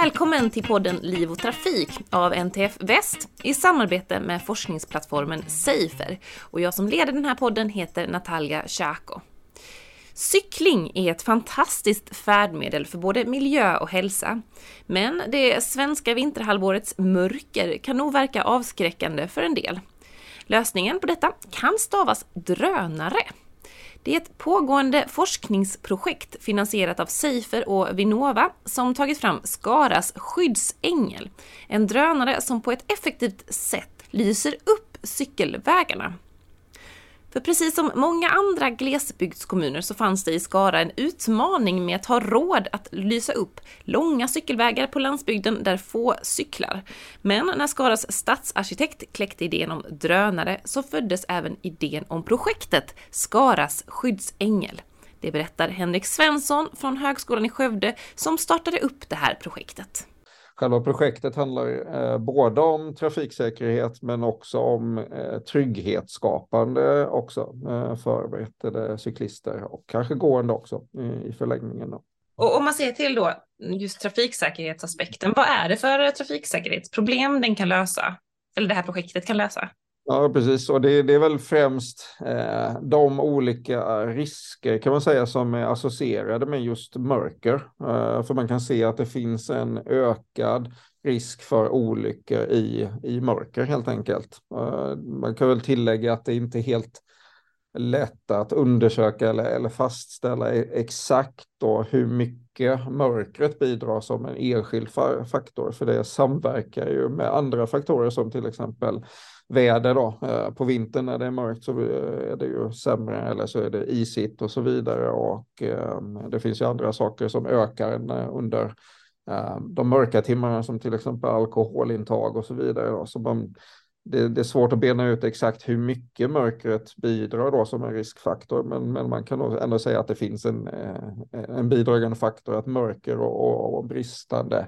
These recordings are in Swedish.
Välkommen till podden Liv och Trafik av NTF Väst i samarbete med forskningsplattformen Safer. Och jag som leder den här podden heter Natalia Tjako. Cykling är ett fantastiskt färdmedel för både miljö och hälsa. Men det svenska vinterhalvårets mörker kan nog verka avskräckande för en del. Lösningen på detta kan stavas drönare. Det är ett pågående forskningsprojekt finansierat av Seifer och Vinnova som tagit fram Skaras skyddsängel. En drönare som på ett effektivt sätt lyser upp cykelvägarna. För precis som många andra glesbygdskommuner så fanns det i Skara en utmaning med att ha råd att lysa upp långa cykelvägar på landsbygden där få cyklar. Men när Skaras stadsarkitekt kläckte idén om drönare så föddes även idén om projektet Skaras skyddsängel. Det berättar Henrik Svensson från Högskolan i Skövde som startade upp det här projektet. Själva projektet handlar eh, både om trafiksäkerhet men också om eh, trygghetsskapande också eh, för cyklister och kanske gående också i, i förlängningen. Då. Och om man ser till då just trafiksäkerhetsaspekten, vad är det för trafiksäkerhetsproblem den kan lösa? Eller det här projektet kan lösa? Ja, precis. Och det, det är väl främst eh, de olika risker kan man säga som är associerade med just mörker. Eh, för man kan se att det finns en ökad risk för olyckor i, i mörker helt enkelt. Eh, man kan väl tillägga att det inte är helt lätt att undersöka eller, eller fastställa e-, exakt då hur mycket mörkret bidrar som en enskild faktor. För det samverkar ju med andra faktorer som till exempel väder då. Eh, på vintern när det är mörkt så eh, är det ju sämre eller så är det isigt och så vidare och ehm, det finns ju andra saker som ökar eh, under ehm, de mörka timmarna som till exempel alkoholintag och så vidare. Då. Så man, det, det, är svårt att bena ut exakt hur mycket mörkret bidrar då som en riskfaktor, men, men man kan nog ändå säga att det finns en, en bidragande faktor att mörker och, och, och bristande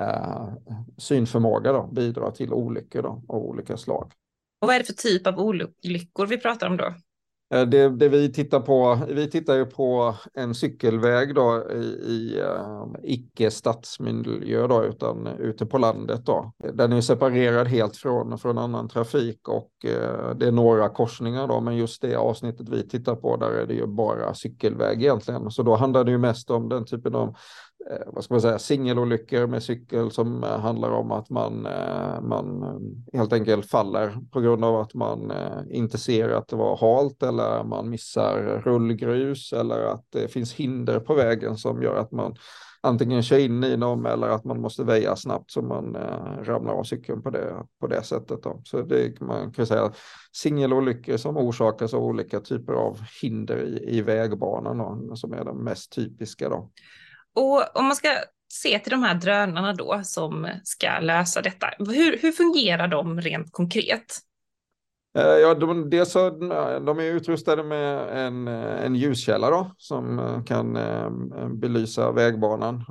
eh, synförmåga då, bidrar till olyckor då, av olika slag. Och vad är det för typ av olyckor vi pratar om då? Eh, det, det, vi tittar på, vi tittar ju på en cykelväg då i, i uh, icke stadsmiljö då, utan ute på landet då. Den är separerad helt från, från annan trafik och uh, det är några korsningar då, men just det avsnittet vi tittar på där är det ju bara cykelväg egentligen. Så då handlar det ju mest om den typen av Eh, Eh, vad ska man säga, singelolyckor med cykel som eh, handlar om att man, eh, man helt enkelt faller på grund av att man inte ser att det var halt eller man missar rullgrus eller att det finns hinder på vägen som gör att man antingen kör in i dem eller att man måste väja snabbt så man ramlar av cykeln på det, på det sättet. Då. Så det, man kan säga singelolyckor som orsakas av olika typer av hinder i, i vägbanan då, som är de mest typiska. Då. Och om man ska se till de här drönarna då som ska lösa detta, hur, hur fungerar de rent konkret? Eh, ja, de, dels så, de är utrustade med en, en ljuskälla då, som eh, kan eh, belysa vägbanan.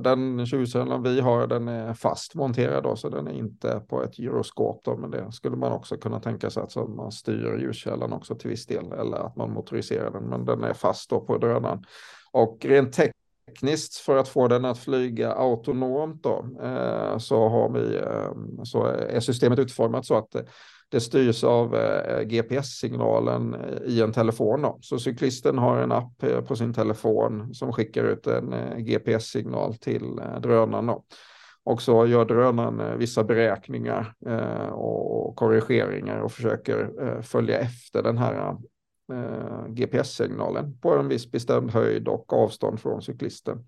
Den ljuskällan vi har den är fast monterad då, så den är inte på ett gyroskop. Då, men det skulle man också kunna tänka sig att man styr ljuskällan också till viss del eller att man motoriserar den. Men den är fast då på drönaren. Och rent tekniskt tekniskt för att få den att flyga autonomt då, eh, så, har vi, eh, så är systemet utformat så att eh, det styrs av eh, GPS-signalen eh, i en telefon. Då. Så cyklisten har en app eh, på sin telefon som skickar ut en GPS-signal till drönaren. Då. Och så gör drönaren vissa beräkningar och korrigeringar och försöker följa efter den här eh, GPS-signalen på en viss bestämd höjd och avstånd från cyklisten.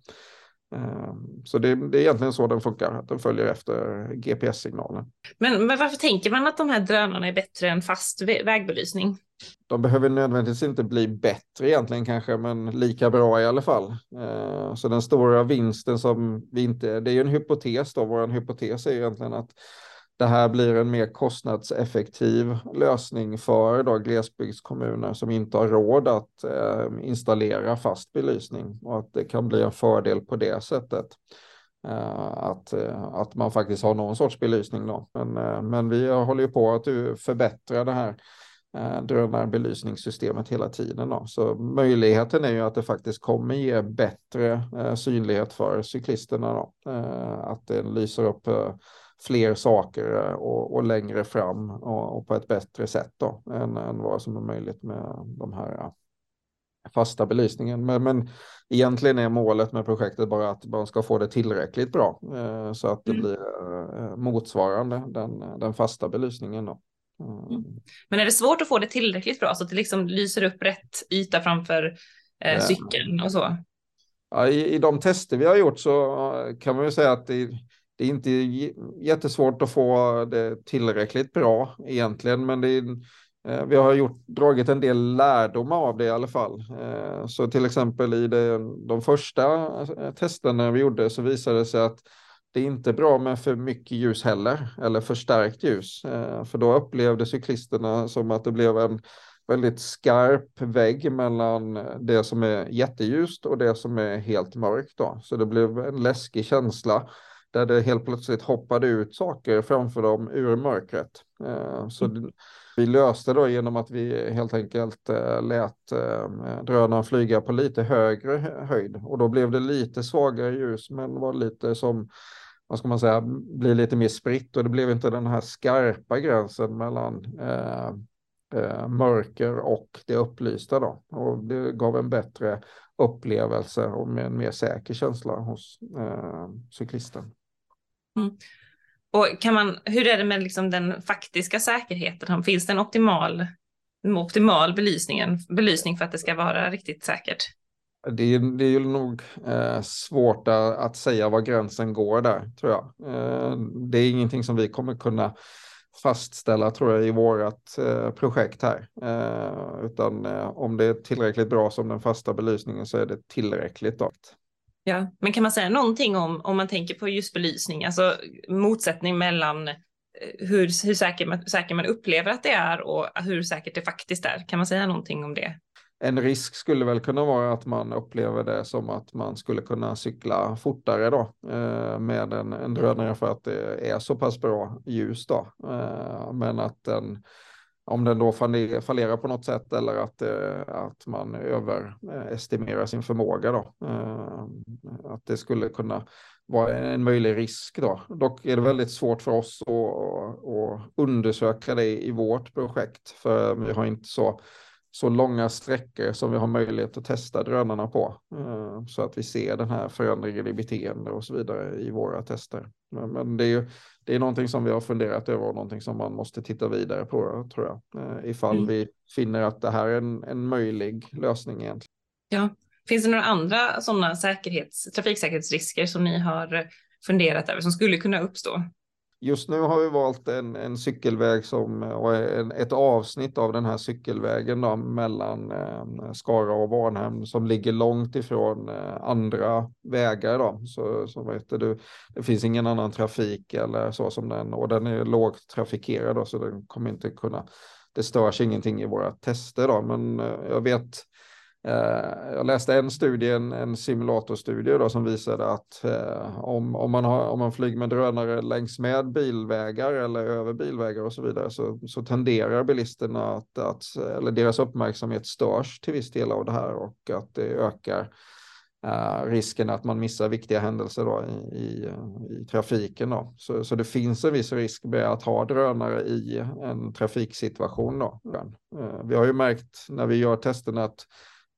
Eh, så det, det, är egentligen så den funkar, att den följer efter GPS-signalen. Men, men varför tänker man att de här drönarna är bättre än fast vägbelysning? De behöver nödvändigtvis inte bli bättre egentligen kanske, men lika bra i alla fall. Eh, så den stora vinsten som vi inte, det är ju en hypotes då, vår hypotes är egentligen att det här blir en mer kostnadseffektiv lösning för då glesbygdskommuner som inte har råd att eh, installera fast belysning och att det kan bli en fördel på det sättet. Eh, att, eh, att man faktiskt har någon sorts belysning då. Men, eh, men vi håller ju på att förbättra det här eh, drönarbelysningssystemet hela tiden. Då. Så möjligheten är ju att det faktiskt kommer ge bättre eh, synlighet för cyklisterna. Då. Eh, att det lyser upp eh, fler saker eh, och, och längre fram och, och, på ett bättre sätt då, än, än vad som är möjligt med de här fasta belysningen. Men, men egentligen är målet med projektet bara att man ska få det tillräckligt bra eh, så att det mm. blir eh, motsvarande den, den fasta belysningen. Då. Mm. Men är det svårt att få det tillräckligt bra så att det liksom lyser upp rätt yta framför eh, cykeln och så? Ja, i, I de tester vi har gjort så kan man ju säga att det, det är inte jättesvårt att få det tillräckligt bra egentligen, men det är Eh, vi har gjort, dragit en del lärdomar av det i alla fall. Eh, så till exempel i det, de första eh, testerna vi gjorde så visade det sig att det är inte bra med för mycket ljus heller, eller förstärkt ljus. Eh, för då upplevde cyklisterna som att det blev en väldigt skarp vägg mellan det som är jätteljust och det som är helt mörkt. Då. Så det blev en läskig känsla där det helt plötsligt hoppade ut saker framför dem ur mörkret. Så mm. Vi löste då genom att vi helt enkelt eh, lät eh, drönaren flyga på lite högre höjd och då blev det lite svagare ljus men var lite som vad ska man säga, blir lite mer spritt och det blev inte den här skarpa gränsen mellan eh, eh, mörker och det upplysta då. Och det gav en bättre upplevelse och med en mer säker känsla hos eh, cyklisten. Mm. Och kan man, hur är det med liksom den faktiska säkerheten? Finns det en optimal, optimal belysningen, belysning för att det ska vara riktigt säkert? Det är, det är ju nog eh, svårt att, att, säga var gränsen går där, tror jag. Eh, det är ingenting som vi kommer kunna fastställa, tror jag, i vårt eh, projekt här. Eh, utan eh, om det är tillräckligt bra som den fasta belysningen så är det tillräckligt. Då. Ja, men kan man säga någonting om, om man tänker på just belysning, alltså motsättning mellan eh, hur, hur säker, man, säker man upplever att det är och hur säkert det faktiskt är? Kan man säga någonting om det? En risk skulle väl kunna vara att man upplever det som att man skulle kunna cykla fortare då eh, med en, en drönare för att det är så pass bra ljus då. Eh, men att den om den då fallerar på något sätt eller att, eh, att man överestimerar sin förmåga då. Att det skulle kunna vara en möjlig risk då. Dock är det väldigt svårt för oss att, att undersöka det i vårt projekt för vi har inte så så långa sträckor som vi har möjlighet att testa drönarna på. Eh, så att vi ser den här förändringen i beteende och så vidare i våra tester. Men, men det är ju det är någonting som vi har funderat över och någonting som man måste titta vidare på tror jag. Eh, ifall mm. vi finner att det här är en, en möjlig lösning egentligen. Ja. Finns det några andra sådana säkerhets, trafiksäkerhetsrisker som ni har funderat över som skulle kunna uppstå? Just nu har vi valt en, en cykelväg som och en, ett avsnitt av den här cykelvägen då, mellan eh, Skara och Varnhem som ligger långt ifrån eh, andra vägar. Då. Så, så vet du, det finns ingen annan trafik eller så som den och den är lågt trafikerad då, så den kommer inte kunna. Det störs ingenting i våra tester då, men eh, jag vet Eh, Eh, jag läste en studie, en, en simulatorstudie då, som visade att eh, om, om, man har, om man flyger med drönare längs med bilvägar eller över bilvägar och så vidare så, så tenderar bilisterna att, att, eller deras uppmärksamhet störs till viss del av det här och att det ökar eh, risken att man missar viktiga händelser då i, i, i trafiken. Då. Så, så det finns en viss risk med att ha drönare i en trafiksituation. Då. Eh, vi har ju märkt när vi gör testerna att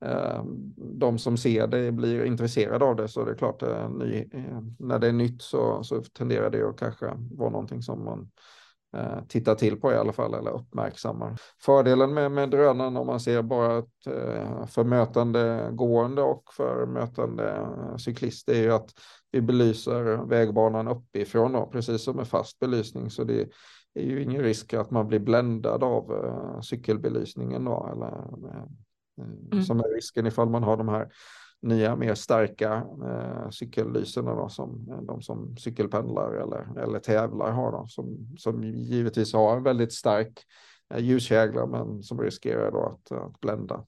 Eh, de som ser det blir intresserade av det så det är klart eh, eh, när det är nytt så, så tenderar det att kanske vara någonting som man tittar till på i alla fall eller uppmärksammar. Fördelen med, med drönaren om man ser bara ett, för mötande gående och för mötande cyklist är ju att vi belyser vägbanan uppifrån då, precis som med fast belysning så det är ju ingen risk att man blir bländad av cykelbelysningen då eller Mm. Som är risken ifall man har de här nya mer starka eh, cykellyserna då, som eh, de som cykelpendlar eller, eller tävlar har då, som, som givetvis har en väldigt stark eh, ljuskägla men som riskerar då att, att blända.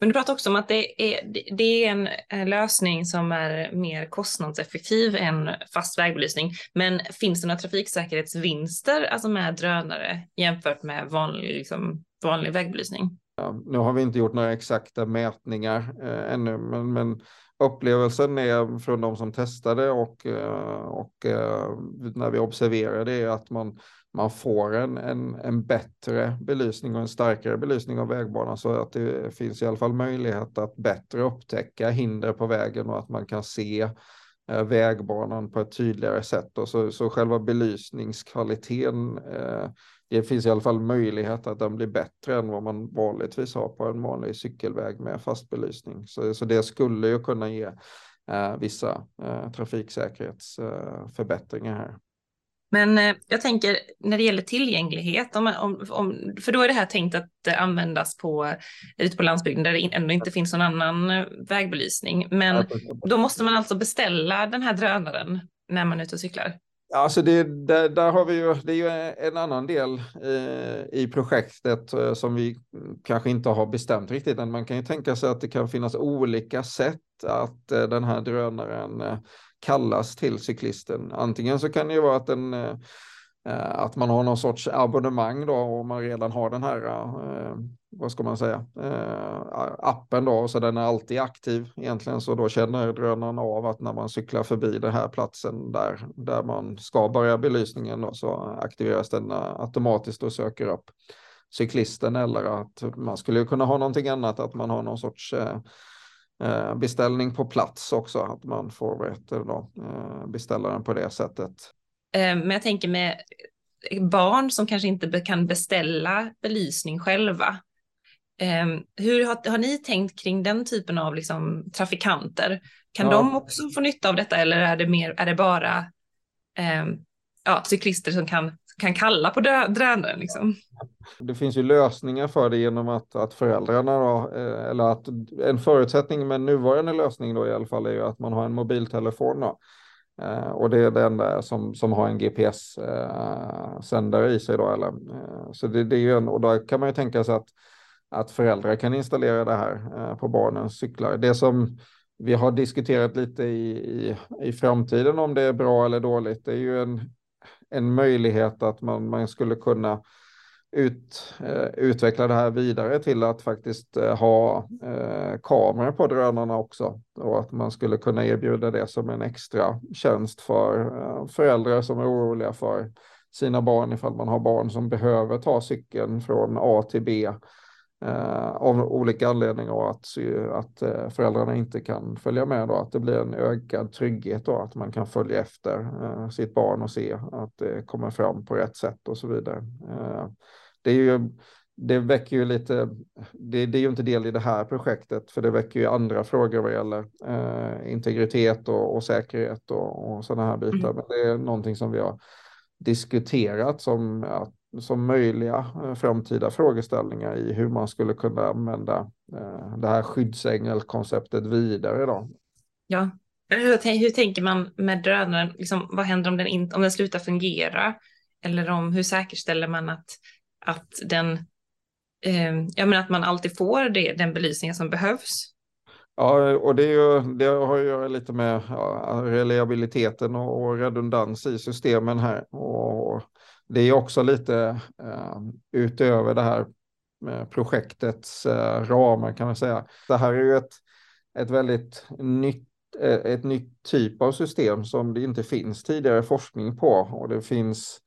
Men du pratar också om att det är, det är en lösning som är mer kostnadseffektiv än fast vägbelysning. Men finns det några trafiksäkerhetsvinster alltså med drönare jämfört med vanlig liksom, vanlig vägbelysning. Nu har vi inte gjort några exakta mätningar eh, ännu, men, men upplevelsen är från de som testade och, eh, och eh, när vi observerade är att man, man får en, en, en bättre belysning och en starkare belysning av vägbanan så att det finns i alla fall möjlighet att bättre upptäcka hinder på vägen och att man kan se eh, vägbanan på ett tydligare sätt. Och så, så själva belysningskvaliteten eh, det finns i alla fall möjlighet att den blir bättre än vad man vanligtvis har på en vanlig cykelväg med fast belysning. Så, så det skulle ju kunna ge eh, vissa eh, trafiksäkerhetsförbättringar eh, här. Men eh, jag tänker när det gäller tillgänglighet, om, om, om, för då är det här tänkt att användas på, ute på landsbygden där det ändå inte finns någon annan eh, vägbelysning. Men då måste man alltså beställa den här drönaren när man är ute och cyklar? Alltså det, där, där, har vi ju, det är ju en annan del eh, i projektet eh, som vi kanske inte har bestämt riktigt än. Man kan ju tänka sig att det kan finnas olika sätt att eh, den här drönaren eh, kallas till cyklisten. Antingen så kan det ju vara att den eh, eh att man har någon sorts abonnemang då om man redan har den här, eh, vad ska man säga, eh, appen då, så den är alltid aktiv egentligen, så då känner drönaren av att när man cyklar förbi den här platsen där, där man ska börja belysningen då, så aktiveras den eh, automatiskt och söker upp cyklisten eller att man skulle kunna ha någonting annat, att man har någon sorts eh, eh, beställning på plats också, att man får vet, då, beställa den på det sättet. Men jag tänker med barn som kanske inte kan beställa belysning själva. Ehm, hur har, har ni tänkt kring den typen av liksom, trafikanter? Kan ja. de också få nytta av detta eller är det, mer, är det bara eh, ja, cyklister som kan, kan kalla på drönaren? Liksom? Det finns ju lösningar för det genom att, att föräldrarna, då, eh, eller att en förutsättning med nuvarande lösning då i alla fall är ju att man har en mobiltelefon. Då Eh, och det är det enda som, som har en GPS-sändare i sig då. Eller, eh, så det, det, är ju en, och då kan man ju tänka sig att, att föräldrar kan installera det här eh, på barnens cyklar. Det som vi har diskuterat lite i, i, i framtiden om det är bra eller dåligt, det är ju en, en möjlighet att man, man skulle kunna ut, eh, utveckla det här vidare till att faktiskt eh, ha eh, kameror på drönarna också och att man skulle kunna erbjuda det som en extra tjänst för eh, föräldrar som är oroliga för sina barn ifall man har barn som behöver ta cykeln från A till B eh, av olika anledningar och att, att eh, föräldrarna inte kan följa med då, att det blir en ökad trygghet då, att man kan följa efter eh, sitt barn och se att det kommer fram på rätt sätt och så vidare. Eh, det är ju det väcker ju lite, det, det, är ju inte del i det här projektet, för det väcker ju andra frågor vad gäller eh, integritet och, och säkerhet och, och sådana här bitar. Mm. Men det är någonting som vi har diskuterat som, ja, som möjliga eh, framtida frågeställningar i hur man skulle kunna använda eh, det här skyddsängelkonceptet vidare. Då. Ja, hur, hur tänker man med drönaren? Liksom, vad händer om den, in, om den slutar fungera? Eller om, hur säkerställer man att att den, eh, jag menar att man alltid får det, den belysningen som behövs. Ja, och det, ju, det har att göra lite med ja, reliabiliteten och, och, redundans i systemen här. Och det är också lite eh, utöver det här projektets eh, ramar kan man säga. Det här är ju ett, ett väldigt nytt eh, ett nytt typ av system som det inte finns tidigare forskning på och det finns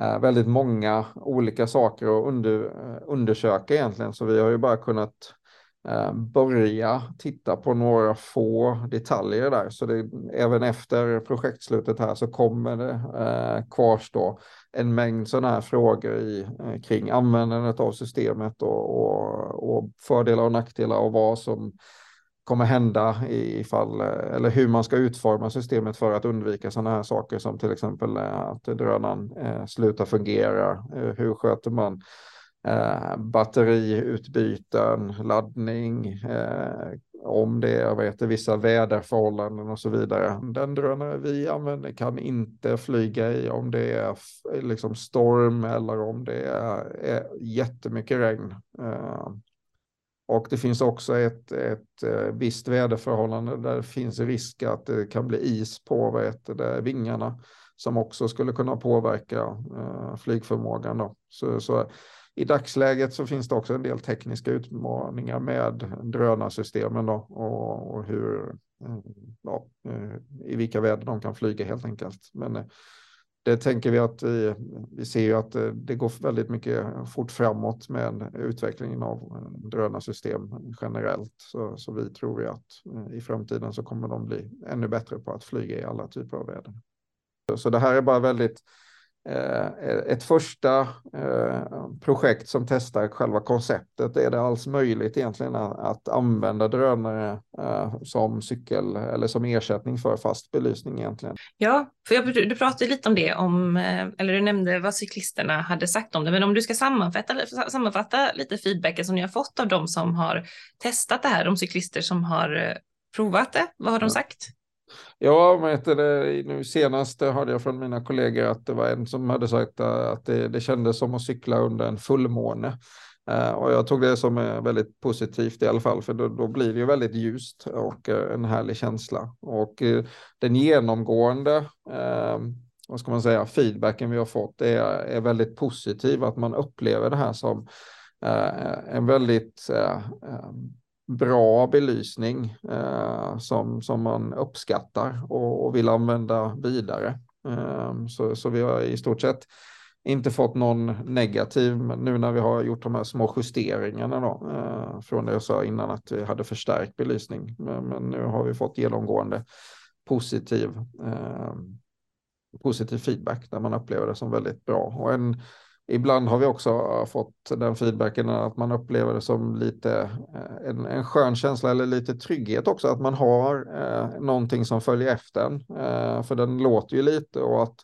eh, väldigt många olika saker att under, eh, undersöka egentligen. Så vi har ju bara kunnat Eh, börja titta på några få detaljer där. Så det, även efter projektslutet här så kommer det eh, kvarstå en mängd sådana här frågor i, eh, kring användandet av systemet och, och, och fördelar och nackdelar och vad som kommer hända ifall, eh, eller hur man ska utforma systemet för att undvika sådana här saker som till exempel att drönaren eh, slutar fungera. Eh, hur sköter man eh, batteriutbyten, laddning, eh, om det är vet, vissa väderförhållanden och så vidare. Den drönare vi använder kan inte flyga i om det är liksom storm eller om det är, är jättemycket regn. Eh, och det finns också ett, ett eh, visst väderförhållande där det finns risk att det kan bli is på vad heter det, vingarna som också skulle kunna påverka eh, flygförmågan. Då. Så, så, i dagsläget så finns det också en del tekniska utmaningar med drönarsystemen då, och, och hur, eh, ja, eh, i vilka väder de kan flyga helt enkelt. Men eh, det tänker vi att vi, vi ser ju att det går väldigt mycket fort framåt med utvecklingen av drönarsystem generellt. Så, så vi tror ju att i framtiden så kommer de bli ännu bättre på att flyga i alla typer av väder. Så det här är bara väldigt ett första eh, projekt som testar själva konceptet. Är det alls möjligt egentligen att använda drönare eh, som cykel eller som ersättning för fast belysning egentligen? Ja, för jag, du pratade lite om det, om, eller du nämnde vad cyklisterna hade sagt om det, men om du ska sammanfatta, sammanfatta lite feedbacken som ni har fått av de som har testat det här, de cyklister som har provat det, vad har de sagt? Ja, men det, nu senast hörde jag från mina kollegor att det var en som hade sagt eh, att det, det kändes som att cykla under en fullmåne. Eh, och jag tog det som är väldigt positivt i alla fall, för då, då blir det ju väldigt ljust och en härlig känsla. Och den genomgående, vad ska man säga, feedbacken vi har fått är, är väldigt positiv, att man upplever det här som en väldigt bra belysning eh, som, som man uppskattar och, och vill använda vidare. Eh, så, så vi har i stort sett inte fått någon negativ nu när vi har gjort de här små justeringarna då, eh, från det jag sa innan att vi hade förstärkt belysning. Men, men nu har vi fått genomgående positiv, eh, positiv feedback där man upplever det som väldigt bra. Och en, Ibland har vi också eh, fått den feedbacken att man upplever det som lite eh, en, en skön känsla eller lite trygghet också, att man har eh, någonting som följer efter en. Eh, för den låter ju lite och att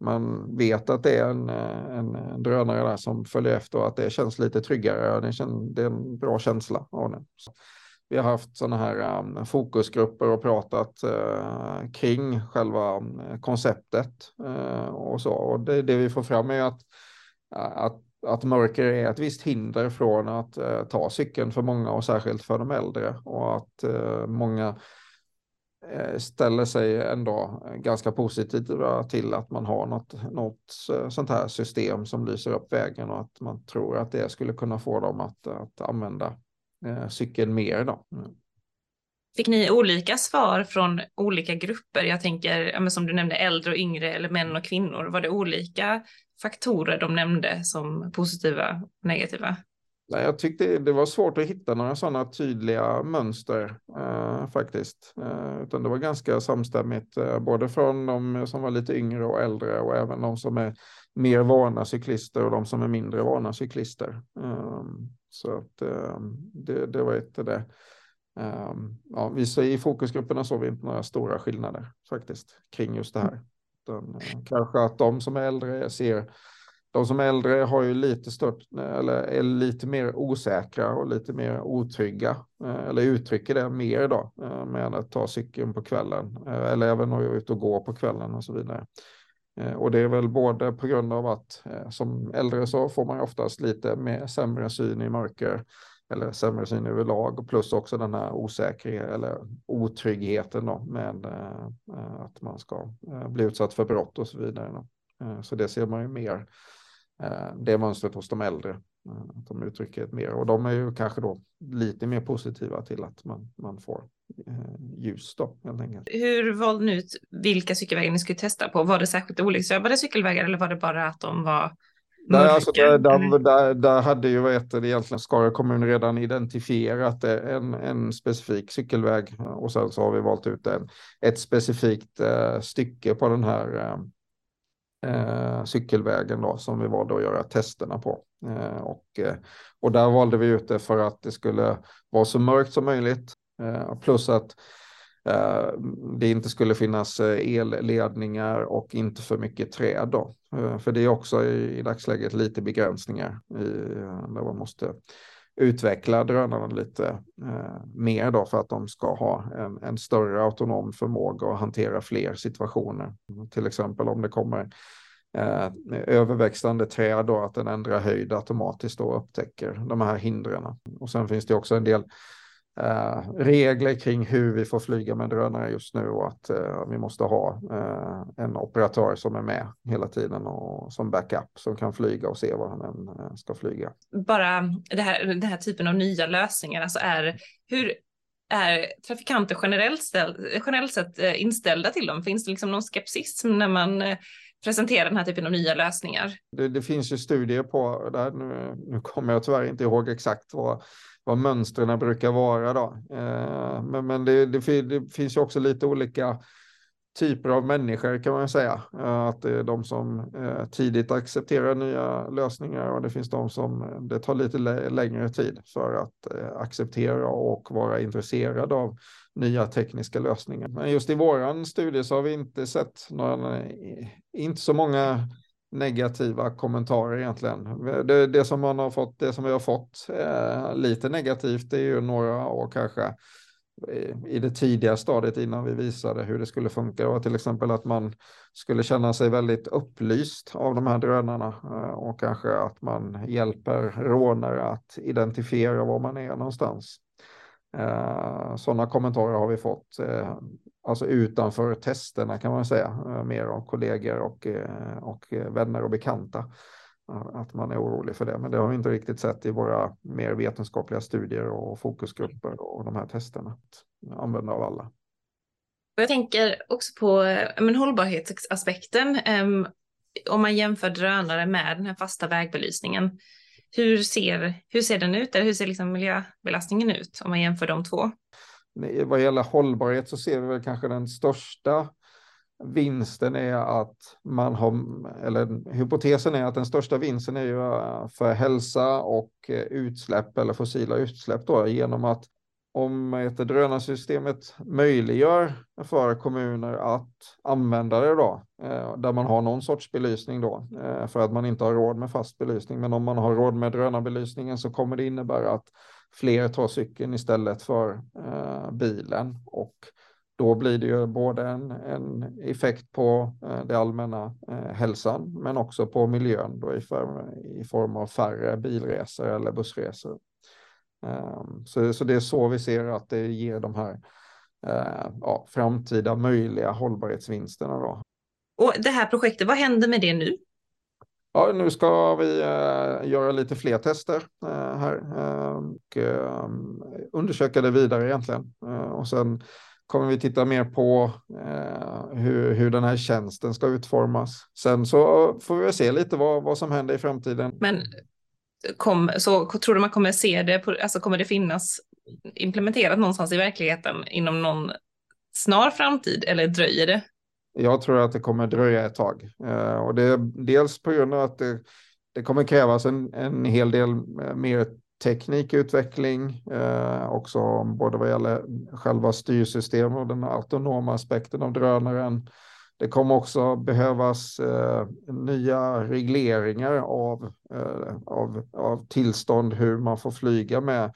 man vet att det är en, en, en drönare där som följer efter och att det känns lite tryggare. Det, känns, det är en bra känsla av den. Så vi har haft sådana här um, fokusgrupper och pratat uh, kring själva um, konceptet uh, och så. Och det, det vi får fram är att att, att mörker är ett visst hinder från att eh, ta cykeln för många och särskilt för de äldre och att eh, många eh, ställer sig ändå ganska positiva till att man har något, något eh, sånt här system som lyser upp vägen och att man tror att det skulle kunna få dem att, att använda eh, cykeln mer. Då. Mm. Fick ni olika svar från olika grupper? Jag tänker, som du nämnde, äldre och yngre eller män och kvinnor. Var det olika faktorer de nämnde som positiva och negativa? Nej, jag tyckte det var svårt att hitta några sådana tydliga mönster eh, faktiskt. Eh, utan det var ganska samstämmigt, eh, både från de som var lite yngre och äldre och även de som är mer vana cyklister och de som är mindre vana cyklister. Ehm, så att ehm, det, det var inte det. Ehm, ja, vi I fokusgrupperna såg vi inte några stora skillnader faktiskt kring just det här. Utan, eh, kanske att de som är äldre ser de som är äldre har ju lite stört eller är lite mer osäkra och lite mer otrygga eh, eller uttrycker det mer då eh, med att ta cykeln på kvällen eller även att ut och gå på kvällen och så vidare. Och det är väl både på grund av att som äldre så får man oftast lite mer sämre syn i mörker eller sämre syn överlag och plus också den här osäkerheten eller otryggheten då med eh, att man ska eh, bli utsatt för brott och så vidare. Eh, så det ser man ju mer, eh, det mönstret hos de äldre, eh, att de uttrycker ett mer och de är ju kanske då lite mer positiva till att man, man får eh, ljus då helt enkelt. Hur valde ni ut vilka cykelvägar ni skulle testa på? Var det särskilt olycksdrabbade cykelvägar eller var det bara att de var Nej, alltså där, där, där, där, hade ju vad heter det, egentligen Skara kommun redan identifierat en, en specifik cykelväg och sen så har vi valt ut en, ett specifikt eh, stycke på den här eh, eh, cykelvägen då, som vi valde att göra testerna på. Eh, och, eh, och där valde vi ut det för att det skulle vara så mörkt som möjligt. Eh, plus att Eh, det inte skulle finnas eh, elledningar och inte för mycket träd. Då. Eh, för det är också i, dagsläget lite begränsningar i, där man måste utveckla drönarna lite mer då för att de ska ha en, en, större autonom förmåga att hantera fler situationer. Till exempel om det kommer eh, överväxande träd då att den ändrar höjd automatiskt och upptäcker de här hindren. Och sen finns det också en del eh, regler kring hur vi får flyga med drönare just nu och att eh, vi måste ha eh, en operatör som är med hela tiden och som backup som kan flyga och se var han än ska flyga. Bara det här, den här typen av nya lösningar, alltså är hur är trafikanter generellt, ställ, generellt sett inställda till dem? Finns det liksom någon skepsism när man presenterar den här typen av nya lösningar? Det, det finns ju studier på det här. Nu, nu kommer jag tyvärr inte ihåg exakt vad vad mönstren brukar vara. Då. Eh, men men det, det, det, finns ju också lite olika typer av människor kan man säga. Eh, att det är de som eh, tidigt accepterar nya lösningar och det finns de som det tar lite längre tid för att acceptera och vara intresserade av nya tekniska lösningar. Men just i våran studie så har vi inte sett några, inte så många negativa kommentarer egentligen. Det, det, som man har fått, det som vi har fått eh, lite negativt, det är ju några år kanske eh, i det tidiga stadiet innan vi visade hur det skulle funka. Det var till exempel att man skulle känna sig väldigt upplyst av de här drönarna eh, och kanske att man hjälper rånare att identifiera var man är någonstans. Eh, Sådana kommentarer har vi fått, eh, alltså utanför testerna kan man säga, eh, mer av kollegor och, eh, och vänner och bekanta. Eh, att man är orolig för det, men det har vi inte riktigt sett i våra mer vetenskapliga studier och fokusgrupper och de här testerna. Använda av alla. Jag tänker också på eh, men, hållbarhetsaspekten. Um, om man jämför drönare med den här fasta vägbelysningen. Hur ser, hur ser den ut? Eller hur ser liksom miljöbelastningen ut om man jämför de två? Vad gäller hållbarhet så ser vi väl kanske den största vinsten är att man har, eller hypotesen är att den största vinsten är ju eh, för hälsa och eh, utsläpp eller fossila utsläpp då genom att om ett drönarsystemet möjliggör för kommuner att använda det då, eh, där man har någon sorts belysning då, eh, för att man inte har råd med fast belysning. Men om man har råd med drönarbelysningen så kommer det innebära att fler tar cykeln istället för eh, bilen och då blir det ju både en, en effekt på det allmänna hälsan men också på miljön då i, form, i form av färre bilresor eller bussresor. Ehm, så, så det är så vi ser att det ger de här eh, ja, framtida möjliga hållbarhetsvinsterna. Då. Och det här projektet, vad händer med det nu? Ja, nu ska vi uh, göra lite fler tester uh, här och undersöka det vidare egentligen. och sen kommer vi titta mer på hur, hur den här tjänsten ska utformas. Sen så får vi se lite vad, vad som händer i framtiden. Men kom, så tror du man kommer se det, på, alltså kommer det finnas implementerat någonstans i verkligheten inom någon snar framtid eller dröjer det? Jag tror att det kommer dröja ett tag eh, och det är dels på grund av att det, det kommer krävas en, en hel del eh, mer teknikutveckling eh, också både vad gäller själva styrsystem och den autonoma aspekten av drönaren det kommer också behövas eh, nya regleringar av, eh, av, av tillstånd hur man får flyga med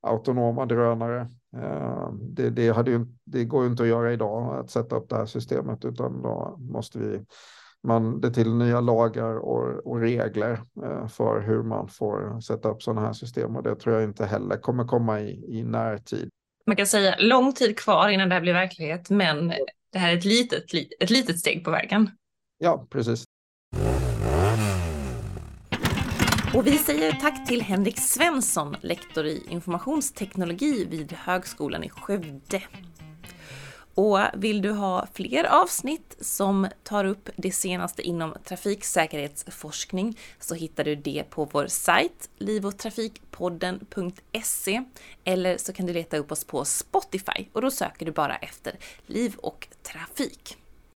autonoma drönare. Eh, det, det, hade ju, det går ju inte att göra idag att sätta upp det här systemet utan då måste vi man det till nya lagar och, och regler eh, för hur man får sätta upp sådana här system och det tror jag inte heller kommer komma i, i närtid. Man kan säga lång tid kvar innan det här blir verklighet, men det här är ett litet, ett litet steg på vägen. Ja, precis. Och vi säger tack till Henrik Svensson, lektor i informationsteknologi vid Högskolan i Skövde. Och vill du ha fler avsnitt som tar upp det senaste inom trafiksäkerhetsforskning så hittar du det på vår sajt livotrafikpodden.se eller så kan du leta upp oss på Spotify och då söker du bara efter Liv och Trafik.